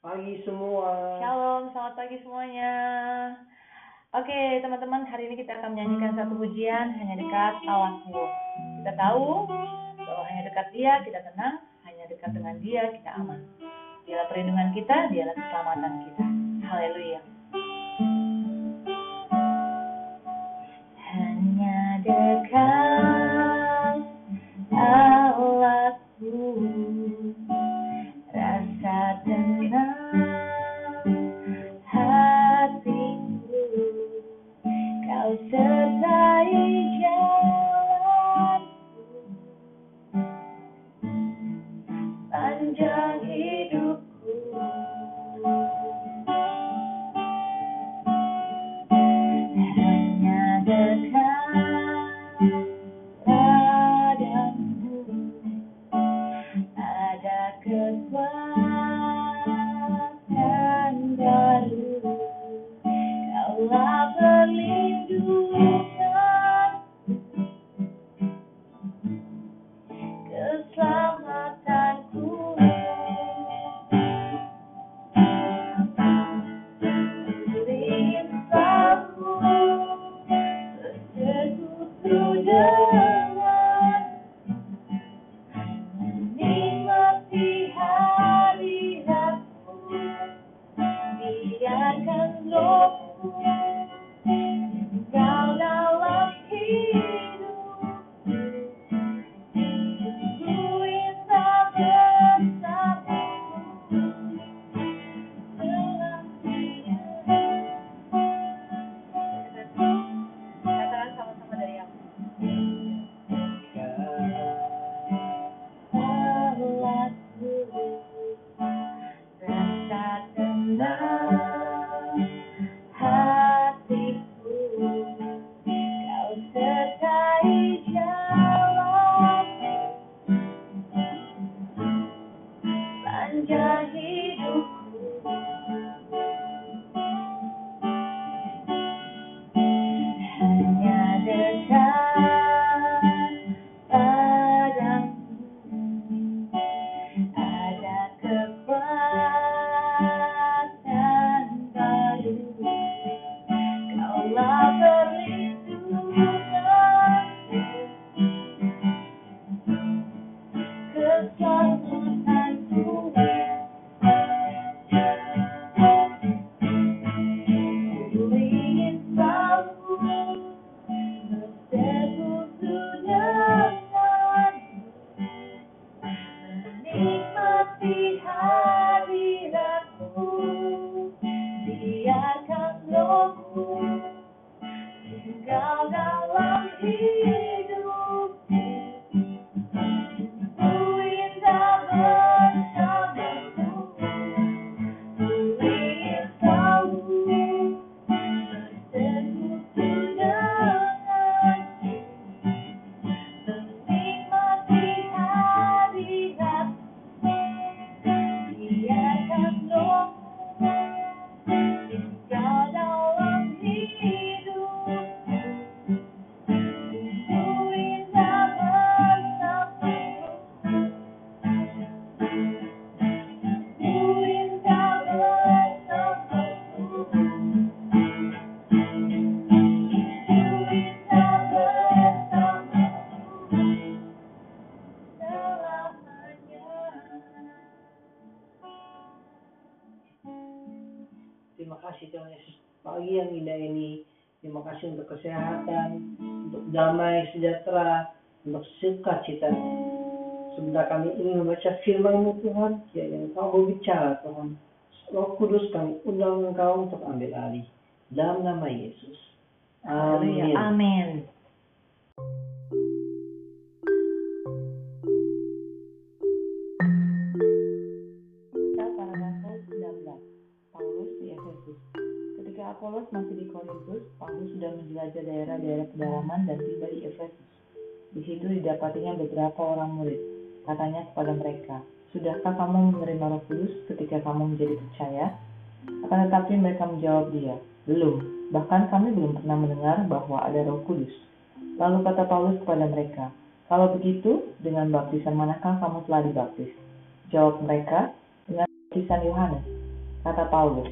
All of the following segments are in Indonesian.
pagi semua. Shalom, selamat pagi semuanya. Oke, teman-teman, hari ini kita akan menyanyikan satu pujian hanya dekat Allahku. Kita tahu bahwa hanya dekat Dia kita tenang, hanya dekat dengan Dia kita aman. Dialah perlindungan kita, dialah keselamatan kita. Haleluya. Panjang Kasih untuk kesehatan, untuk damai sejahtera, untuk sukacita. Sebentar kami ingin membaca firman-Mu Tuhan, ya yang Engkau berbicara Tuhan. Roh Kudus kami undang Engkau untuk ambil alih. Dalam nama Yesus. Amin. Amin. Menjelajah daerah-daerah pedalaman dan tiba di Efesus. Di situ didapatinya beberapa orang murid. Katanya kepada mereka, Sudahkah kamu menerima roh kudus ketika kamu menjadi percaya? Akan tetapi mereka menjawab dia, Belum, bahkan kami belum pernah mendengar bahwa ada roh kudus. Lalu kata Paulus kepada mereka, Kalau begitu, dengan baptisan manakah kamu telah dibaptis? Jawab mereka, dengan baptisan Yohanes. Kata Paulus,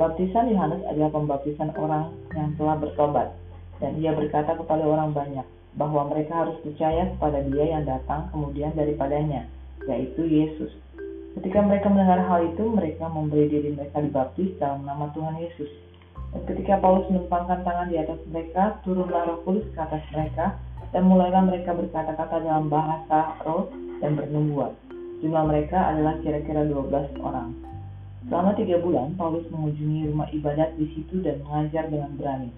baptisan Yohanes adalah pembaptisan orang yang telah bertobat, dan ia berkata kepada orang banyak bahwa mereka harus percaya kepada dia yang datang kemudian daripadanya, yaitu Yesus. Ketika mereka mendengar hal itu, mereka memberi diri mereka dibaptis dalam nama Tuhan Yesus. Dan ketika Paulus menumpangkan tangan di atas mereka, turunlah roh kudus ke atas mereka, dan mulailah mereka berkata-kata dalam bahasa roh dan bernubuat. Jumlah mereka adalah kira-kira 12 orang. Selama tiga bulan, Paulus mengunjungi rumah ibadat di situ dan mengajar dengan berani.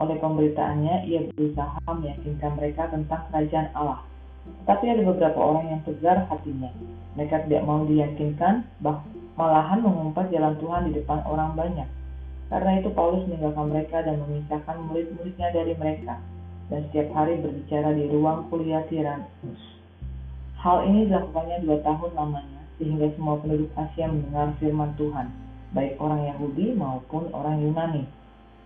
Oleh pemberitaannya, ia berusaha meyakinkan mereka tentang kerajaan Allah. Tetapi ada beberapa orang yang tegar hatinya. Mereka tidak mau diyakinkan, bah malahan mengumpat jalan Tuhan di depan orang banyak. Karena itu Paulus meninggalkan mereka dan memisahkan murid-muridnya dari mereka, dan setiap hari berbicara di ruang kuliah Tiranus. Hal ini dilakukannya dua tahun lamanya, sehingga semua penduduk Asia mendengar firman Tuhan, baik orang Yahudi maupun orang Yunani.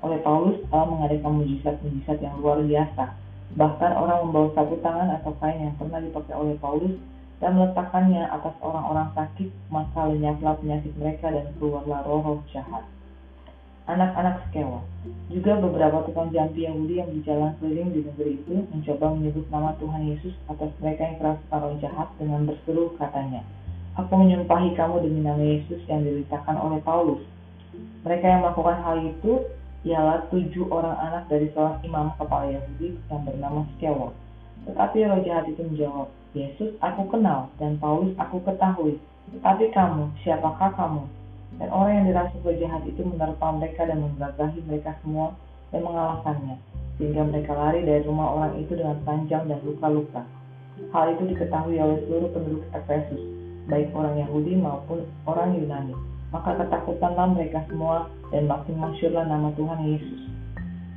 Oleh Paulus, Allah mengadakan mujizat-mujizat yang luar biasa. Bahkan orang membawa satu tangan atau kain yang pernah dipakai oleh Paulus dan meletakkannya atas orang-orang sakit, maka lenyaplah penyakit mereka dan keluarlah roh-roh jahat. Anak-anak Skewa Juga beberapa tukang jampi Yahudi yang berjalan keliling di negeri itu mencoba menyebut nama Tuhan Yesus atas mereka yang kerasukan roh jahat dengan berseru katanya, Aku menyumpahi kamu demi nama Yesus yang diberitakan oleh Paulus. Mereka yang melakukan hal itu ialah tujuh orang anak dari seorang imam kepala Yahudi yang bernama Skewa. Tetapi roh jahat itu menjawab, Yesus aku kenal dan Paulus aku ketahui. Tetapi kamu, siapakah kamu? Dan orang yang dirasuki roh jahat itu menerpa mereka dan menggagahi mereka semua dan mengalahkannya. Sehingga mereka lari dari rumah orang itu dengan panjang dan luka-luka. Hal itu diketahui oleh seluruh penduduk Efesus, baik orang Yahudi maupun orang Yunani maka ketakutanlah mereka semua dan makin masyurlah nama Tuhan Yesus.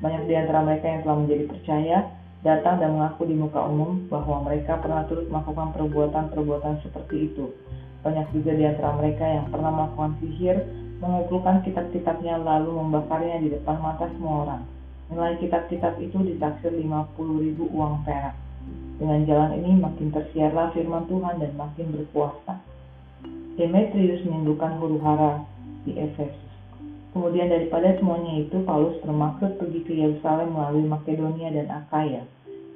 Banyak di antara mereka yang telah menjadi percaya datang dan mengaku di muka umum bahwa mereka pernah terus melakukan perbuatan-perbuatan seperti itu. Banyak juga di antara mereka yang pernah melakukan sihir, mengumpulkan kitab-kitabnya lalu membakarnya di depan mata semua orang. Nilai kitab-kitab itu ditaksir 50 ribu uang perak. Dengan jalan ini makin tersiarlah firman Tuhan dan makin berkuasa. Demetrius menimbulkan huru hara di Efesus. Kemudian daripada semuanya itu, Paulus bermaksud pergi ke Yerusalem melalui Makedonia dan Akaya.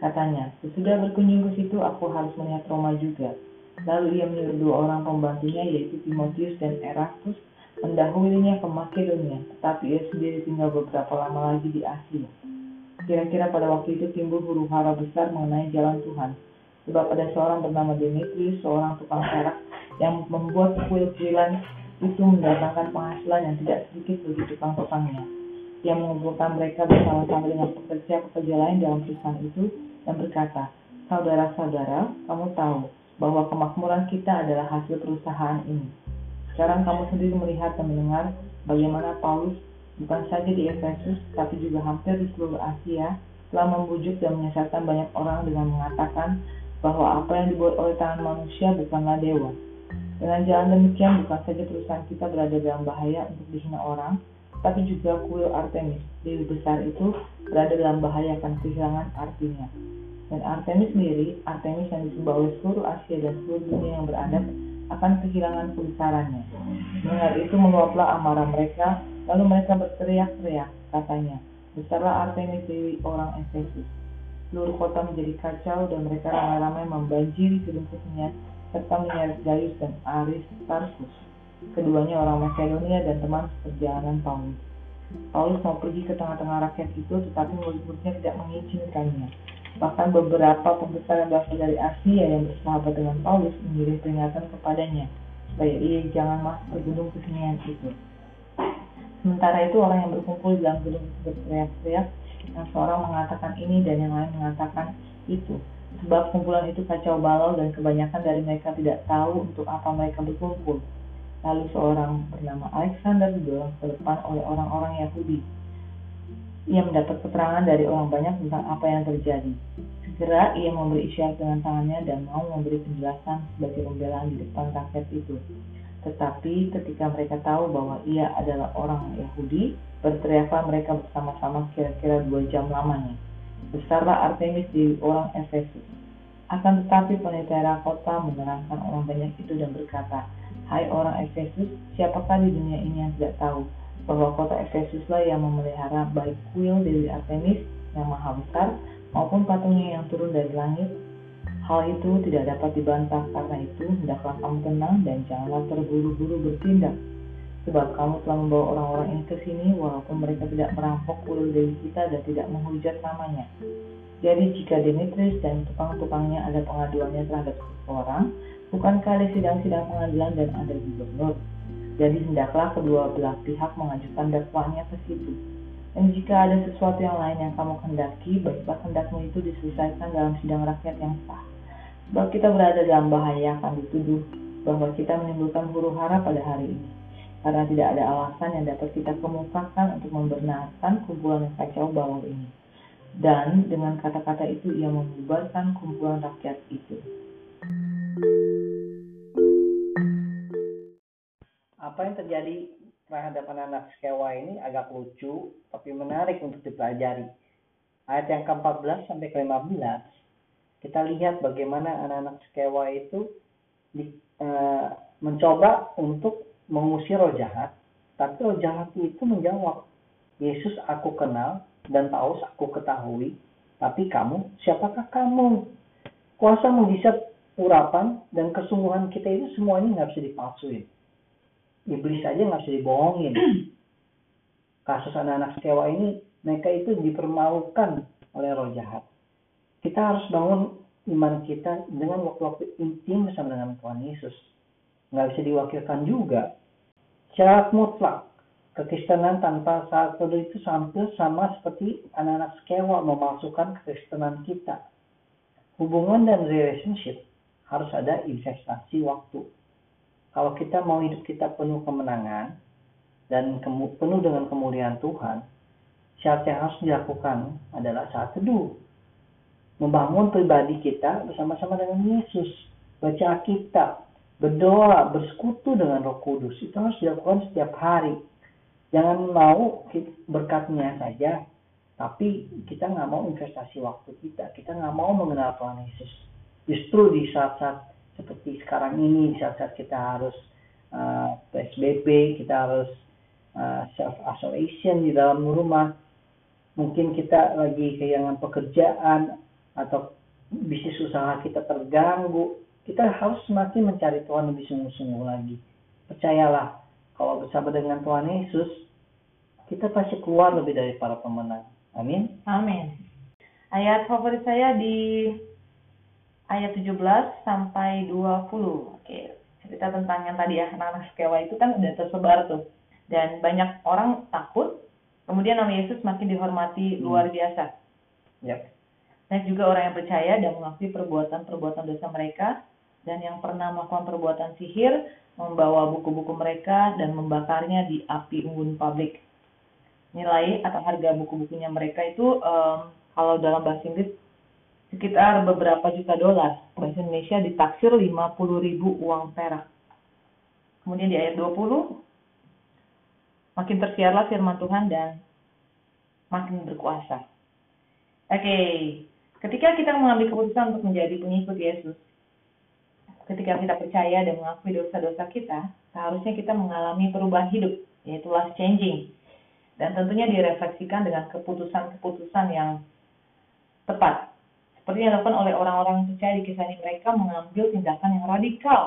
Katanya, sesudah berkunjung ke situ, aku harus melihat Roma juga. Lalu ia menyuruh dua orang pembantunya, yaitu Timotius dan Erastus, mendahulunya ke Makedonia, tetapi ia sendiri tinggal beberapa lama lagi di Asia. Kira-kira pada waktu itu timbul huru hara besar mengenai jalan Tuhan. Sebab ada seorang bernama Demetrius, seorang tukang perak, yang membuat kuil-kuilan itu mendatangkan penghasilan yang tidak sedikit bagi tukang-tukangnya. Ia mengumpulkan mereka bersama-sama dengan pekerja-pekerja lain dalam perusahaan itu dan berkata, Saudara-saudara, kamu tahu bahwa kemakmuran kita adalah hasil perusahaan ini. Sekarang kamu sendiri melihat dan mendengar bagaimana Paulus bukan saja di Efesus, tapi juga hampir di seluruh Asia telah membujuk dan menyesatkan banyak orang dengan mengatakan bahwa apa yang dibuat oleh tangan manusia bukanlah dewa, dengan jalan demikian, bukan saja perusahaan kita berada dalam bahaya untuk dihina orang, tapi juga kuil Artemis, dewi besar itu berada dalam bahaya akan kehilangan artinya. Dan Artemis sendiri, Artemis yang disembah oleh seluruh Asia dan seluruh dunia yang beradab, akan kehilangan kebesarannya. Mendengar itu meluaplah amarah mereka, lalu mereka berteriak-teriak, katanya, Besarlah Artemis dewi orang Efesus. Seluruh kota menjadi kacau dan mereka ramai-ramai membanjiri gedung kesenian serta menyeret Gaius dan Aristarchus. Keduanya orang Makedonia dan teman perjalanan Paulus. Paulus mau pergi ke tengah-tengah rakyat itu, tetapi murid-muridnya tidak mengizinkannya. Bahkan beberapa pembesar yang berasal dari Asia yang bersahabat dengan Paulus mengirim peringatan kepadanya, supaya ia jangan masuk ke gedung kesenian itu. Sementara itu orang yang berkumpul di dalam gedung berteriak-teriak, seorang mengatakan ini dan yang lain mengatakan itu. Sebab kumpulan itu kacau balau dan kebanyakan dari mereka tidak tahu untuk apa mereka berkumpul. Lalu seorang bernama Alexander didorong ke depan oleh orang-orang Yahudi. Ia mendapat keterangan dari orang banyak tentang apa yang terjadi. Segera ia memberi isyarat dengan tangannya dan mau memberi penjelasan sebagai pembelaan di depan rakyat itu. Tetapi ketika mereka tahu bahwa ia adalah orang Yahudi, berteriaklah mereka bersama-sama kira-kira dua jam lamanya besarlah Artemis di orang Efesus. Akan tetapi penitera kota menerangkan orang banyak itu dan berkata, Hai orang Efesus, siapakah di dunia ini yang tidak tahu bahwa kota Efesuslah yang memelihara baik kuil Dewi Artemis yang maha besar maupun patungnya yang turun dari langit? Hal itu tidak dapat dibantah, karena itu hendaklah kamu tenang dan janganlah terburu-buru bertindak. Sebab kamu telah membawa orang-orang ini ke sini walaupun mereka tidak merampok kuil dewi kita dan tidak menghujat namanya. Jadi jika Demetrius dan tukang-tukangnya ada pengaduannya terhadap seseorang, bukankah ada sidang-sidang pengadilan dan ada gubernur? Jadi hendaklah kedua belah pihak mengajukan dakwahnya ke situ. Dan jika ada sesuatu yang lain yang kamu kehendaki, baiklah hendakmu itu diselesaikan dalam sidang rakyat yang sah. Sebab kita berada dalam bahaya akan dituduh bahwa kita menimbulkan huru hara pada hari ini karena tidak ada alasan yang dapat kita kemukakan untuk membenarkan kumpulan yang kacau balau ini. Dan dengan kata-kata itu ia membubarkan kumpulan rakyat itu. Apa yang terjadi terhadap anak-anak sekewa ini agak lucu, tapi menarik untuk dipelajari. Ayat yang ke-14 sampai ke-15, kita lihat bagaimana anak-anak sekewa itu di, uh, mencoba untuk mengusir roh jahat, tapi roh jahat itu menjawab, Yesus aku kenal dan Paulus aku ketahui, tapi kamu, siapakah kamu? Kuasa menghisap urapan dan kesungguhan kita itu semuanya nggak bisa dipalsuin. Iblis aja nggak bisa dibohongin. Kasus anak-anak sekewa ini, mereka itu dipermalukan oleh roh jahat. Kita harus bangun iman kita dengan waktu-waktu intim bersama dengan Tuhan Yesus nggak bisa diwakilkan juga. Syarat mutlak kekristenan tanpa saat teduh itu hampir sama seperti anak-anak sekewa memasukkan kekristenan kita. Hubungan dan relationship harus ada investasi waktu. Kalau kita mau hidup kita penuh kemenangan dan penuh dengan kemuliaan Tuhan, syarat yang harus dilakukan adalah saat teduh. Membangun pribadi kita bersama-sama dengan Yesus. Baca Alkitab, berdoa, bersekutu dengan Roh Kudus itu harus dilakukan setiap hari. Jangan mau berkatnya saja, tapi kita nggak mau investasi waktu kita. Kita nggak mau mengenal Tuhan Yesus. Justru di saat-saat seperti sekarang ini, di saat-saat kita harus uh, eh, PSBB, kita harus uh, eh, self isolation di dalam rumah, mungkin kita lagi kehilangan pekerjaan atau bisnis usaha kita terganggu, kita harus semakin mencari Tuhan lebih sungguh-sungguh lagi. Percayalah, kalau bersama dengan Tuhan Yesus, kita pasti keluar lebih dari para pemenang. Amin. Amin. Ayat favorit saya di ayat 17 sampai 20. Oke, cerita tentang yang tadi ya, anak-anak sekewa itu kan udah tersebar tuh. Dan banyak orang takut, kemudian nama Yesus makin dihormati hmm. luar biasa. Yep. Dan juga orang yang percaya dan mengakui perbuatan-perbuatan dosa mereka dan yang pernah melakukan perbuatan sihir membawa buku-buku mereka dan membakarnya di api unggun publik. Nilai atau harga buku-bukunya mereka itu um, kalau dalam bahasa Inggris sekitar beberapa juta dolar. Bahasa Indonesia ditaksir 50 ribu uang perak. Kemudian di ayat 20, makin tersiarlah firman Tuhan dan makin berkuasa. Oke, okay. Ketika kita mengambil keputusan untuk menjadi pengikut Yesus, ketika kita percaya dan mengakui dosa-dosa kita, seharusnya kita mengalami perubahan hidup, yaitu life changing. Dan tentunya direfleksikan dengan keputusan-keputusan yang tepat. Seperti yang dilakukan oleh orang-orang percaya di kisah ini, mereka mengambil tindakan yang radikal.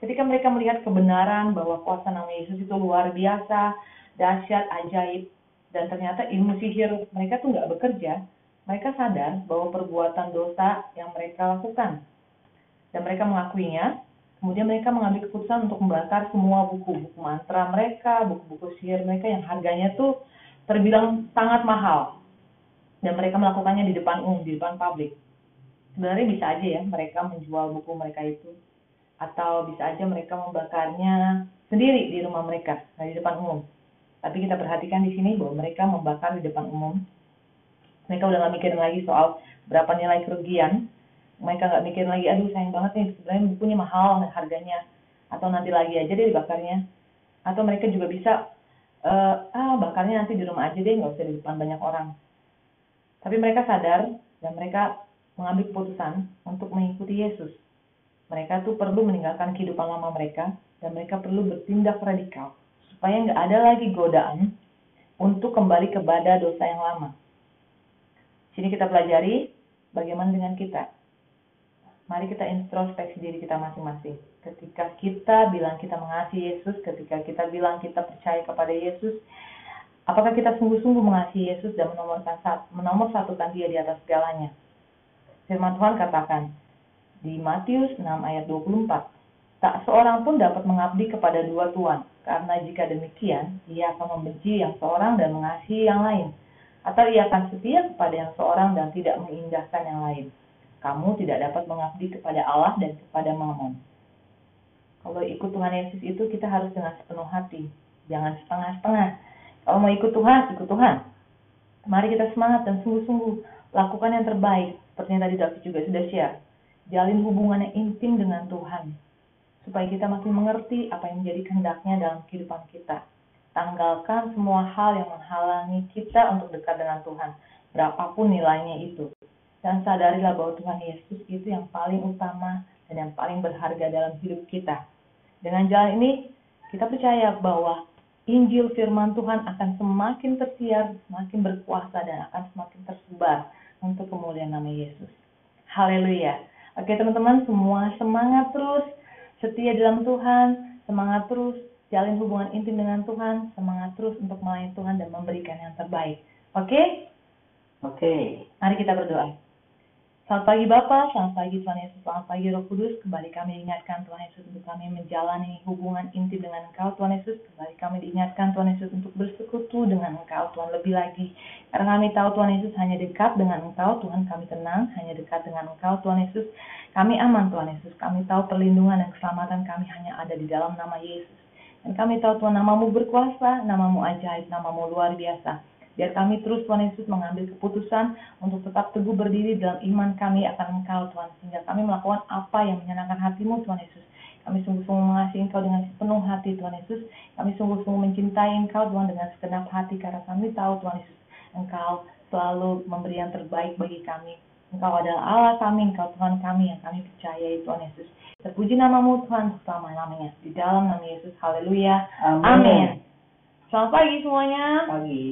Ketika mereka melihat kebenaran bahwa kuasa nama Yesus itu luar biasa, dahsyat, ajaib, dan ternyata ilmu sihir mereka tuh nggak bekerja, mereka sadar bahwa perbuatan dosa yang mereka lakukan dan mereka mengakuinya. Kemudian mereka mengambil keputusan untuk membakar semua buku-buku mantra mereka, buku-buku sihir mereka yang harganya tuh terbilang sangat mahal. Dan mereka melakukannya di depan umum, di depan publik. Sebenarnya bisa aja ya mereka menjual buku mereka itu. Atau bisa aja mereka membakarnya sendiri di rumah mereka, nah di depan umum. Tapi kita perhatikan di sini bahwa mereka membakar di depan umum. Mereka udah gak mikirin lagi soal berapa nilai kerugian, mereka nggak mikir lagi aduh sayang banget nih sebenarnya bukunya mahal harganya. Atau nanti lagi aja deh dibakarnya. Atau mereka juga bisa uh, ah bakarnya nanti di rumah aja deh nggak usah di depan banyak orang. Tapi mereka sadar dan mereka mengambil keputusan untuk mengikuti Yesus. Mereka tuh perlu meninggalkan kehidupan lama mereka dan mereka perlu bertindak radikal supaya nggak ada lagi godaan untuk kembali kepada dosa yang lama. Sini kita pelajari bagaimana dengan kita. Mari kita introspeksi diri kita masing-masing. Ketika kita bilang kita mengasihi Yesus, ketika kita bilang kita percaya kepada Yesus, apakah kita sungguh-sungguh mengasihi Yesus dan menomorkan menomor satukan dia di atas segalanya? Firman Tuhan katakan, di Matius 6 ayat 24. Tak seorang pun dapat mengabdi kepada dua tuan, karena jika demikian, ia akan membenci yang seorang dan mengasihi yang lain. Atau ia akan setia kepada yang seorang dan tidak mengindahkan yang lain. Kamu tidak dapat mengabdi kepada Allah dan kepada Mammon. Kalau ikut Tuhan Yesus itu kita harus dengan sepenuh hati, jangan setengah-setengah. Kalau mau ikut Tuhan, ikut Tuhan. Mari kita semangat dan sungguh-sungguh lakukan yang terbaik, seperti yang tadi David juga sudah share jalin hubungan yang intim dengan Tuhan, supaya kita makin mengerti apa yang menjadi kehendaknya dalam kehidupan kita. Tanggalkan semua hal yang menghalangi kita untuk dekat dengan Tuhan, berapapun nilainya itu. Dan sadarilah bahwa Tuhan Yesus itu yang paling utama dan yang paling berharga dalam hidup kita. Dengan jalan ini, kita percaya bahwa Injil firman Tuhan akan semakin tersiar, semakin berkuasa, dan akan semakin tersebar untuk kemuliaan nama Yesus. Haleluya. Oke teman-teman semua semangat terus setia dalam Tuhan, semangat terus jalin hubungan intim dengan Tuhan, semangat terus untuk melayani Tuhan dan memberikan yang terbaik. Oke? Oke. Mari kita berdoa. Selamat pagi Bapak, selamat pagi Tuhan Yesus, selamat pagi Roh Kudus. Kembali kami diingatkan Tuhan Yesus untuk kami menjalani hubungan intim dengan Engkau Tuhan Yesus. Kembali kami diingatkan Tuhan Yesus untuk bersekutu dengan Engkau Tuhan lebih lagi. Karena kami tahu Tuhan Yesus hanya dekat dengan Engkau, Tuhan kami tenang, hanya dekat dengan Engkau Tuhan Yesus. Kami aman Tuhan Yesus, kami tahu perlindungan dan keselamatan kami hanya ada di dalam nama Yesus. Dan kami tahu Tuhan namamu berkuasa, namamu ajaib, namamu luar biasa. Biar kami terus Tuhan Yesus mengambil keputusan untuk tetap teguh berdiri dalam iman kami akan Engkau Tuhan. Sehingga kami melakukan apa yang menyenangkan hatimu Tuhan Yesus. Kami sungguh-sungguh mengasihi Engkau dengan sepenuh hati Tuhan Yesus. Kami sungguh-sungguh mencintai Engkau Tuhan dengan segenap hati karena kami tahu Tuhan Yesus Engkau selalu memberi yang terbaik bagi kami. Engkau adalah Allah kami, Engkau Tuhan kami yang kami percayai Tuhan Yesus. Terpuji namamu Tuhan selama-lamanya. Di dalam nama Yesus, haleluya. Amin. Amin. Selamat pagi semuanya. Pagi.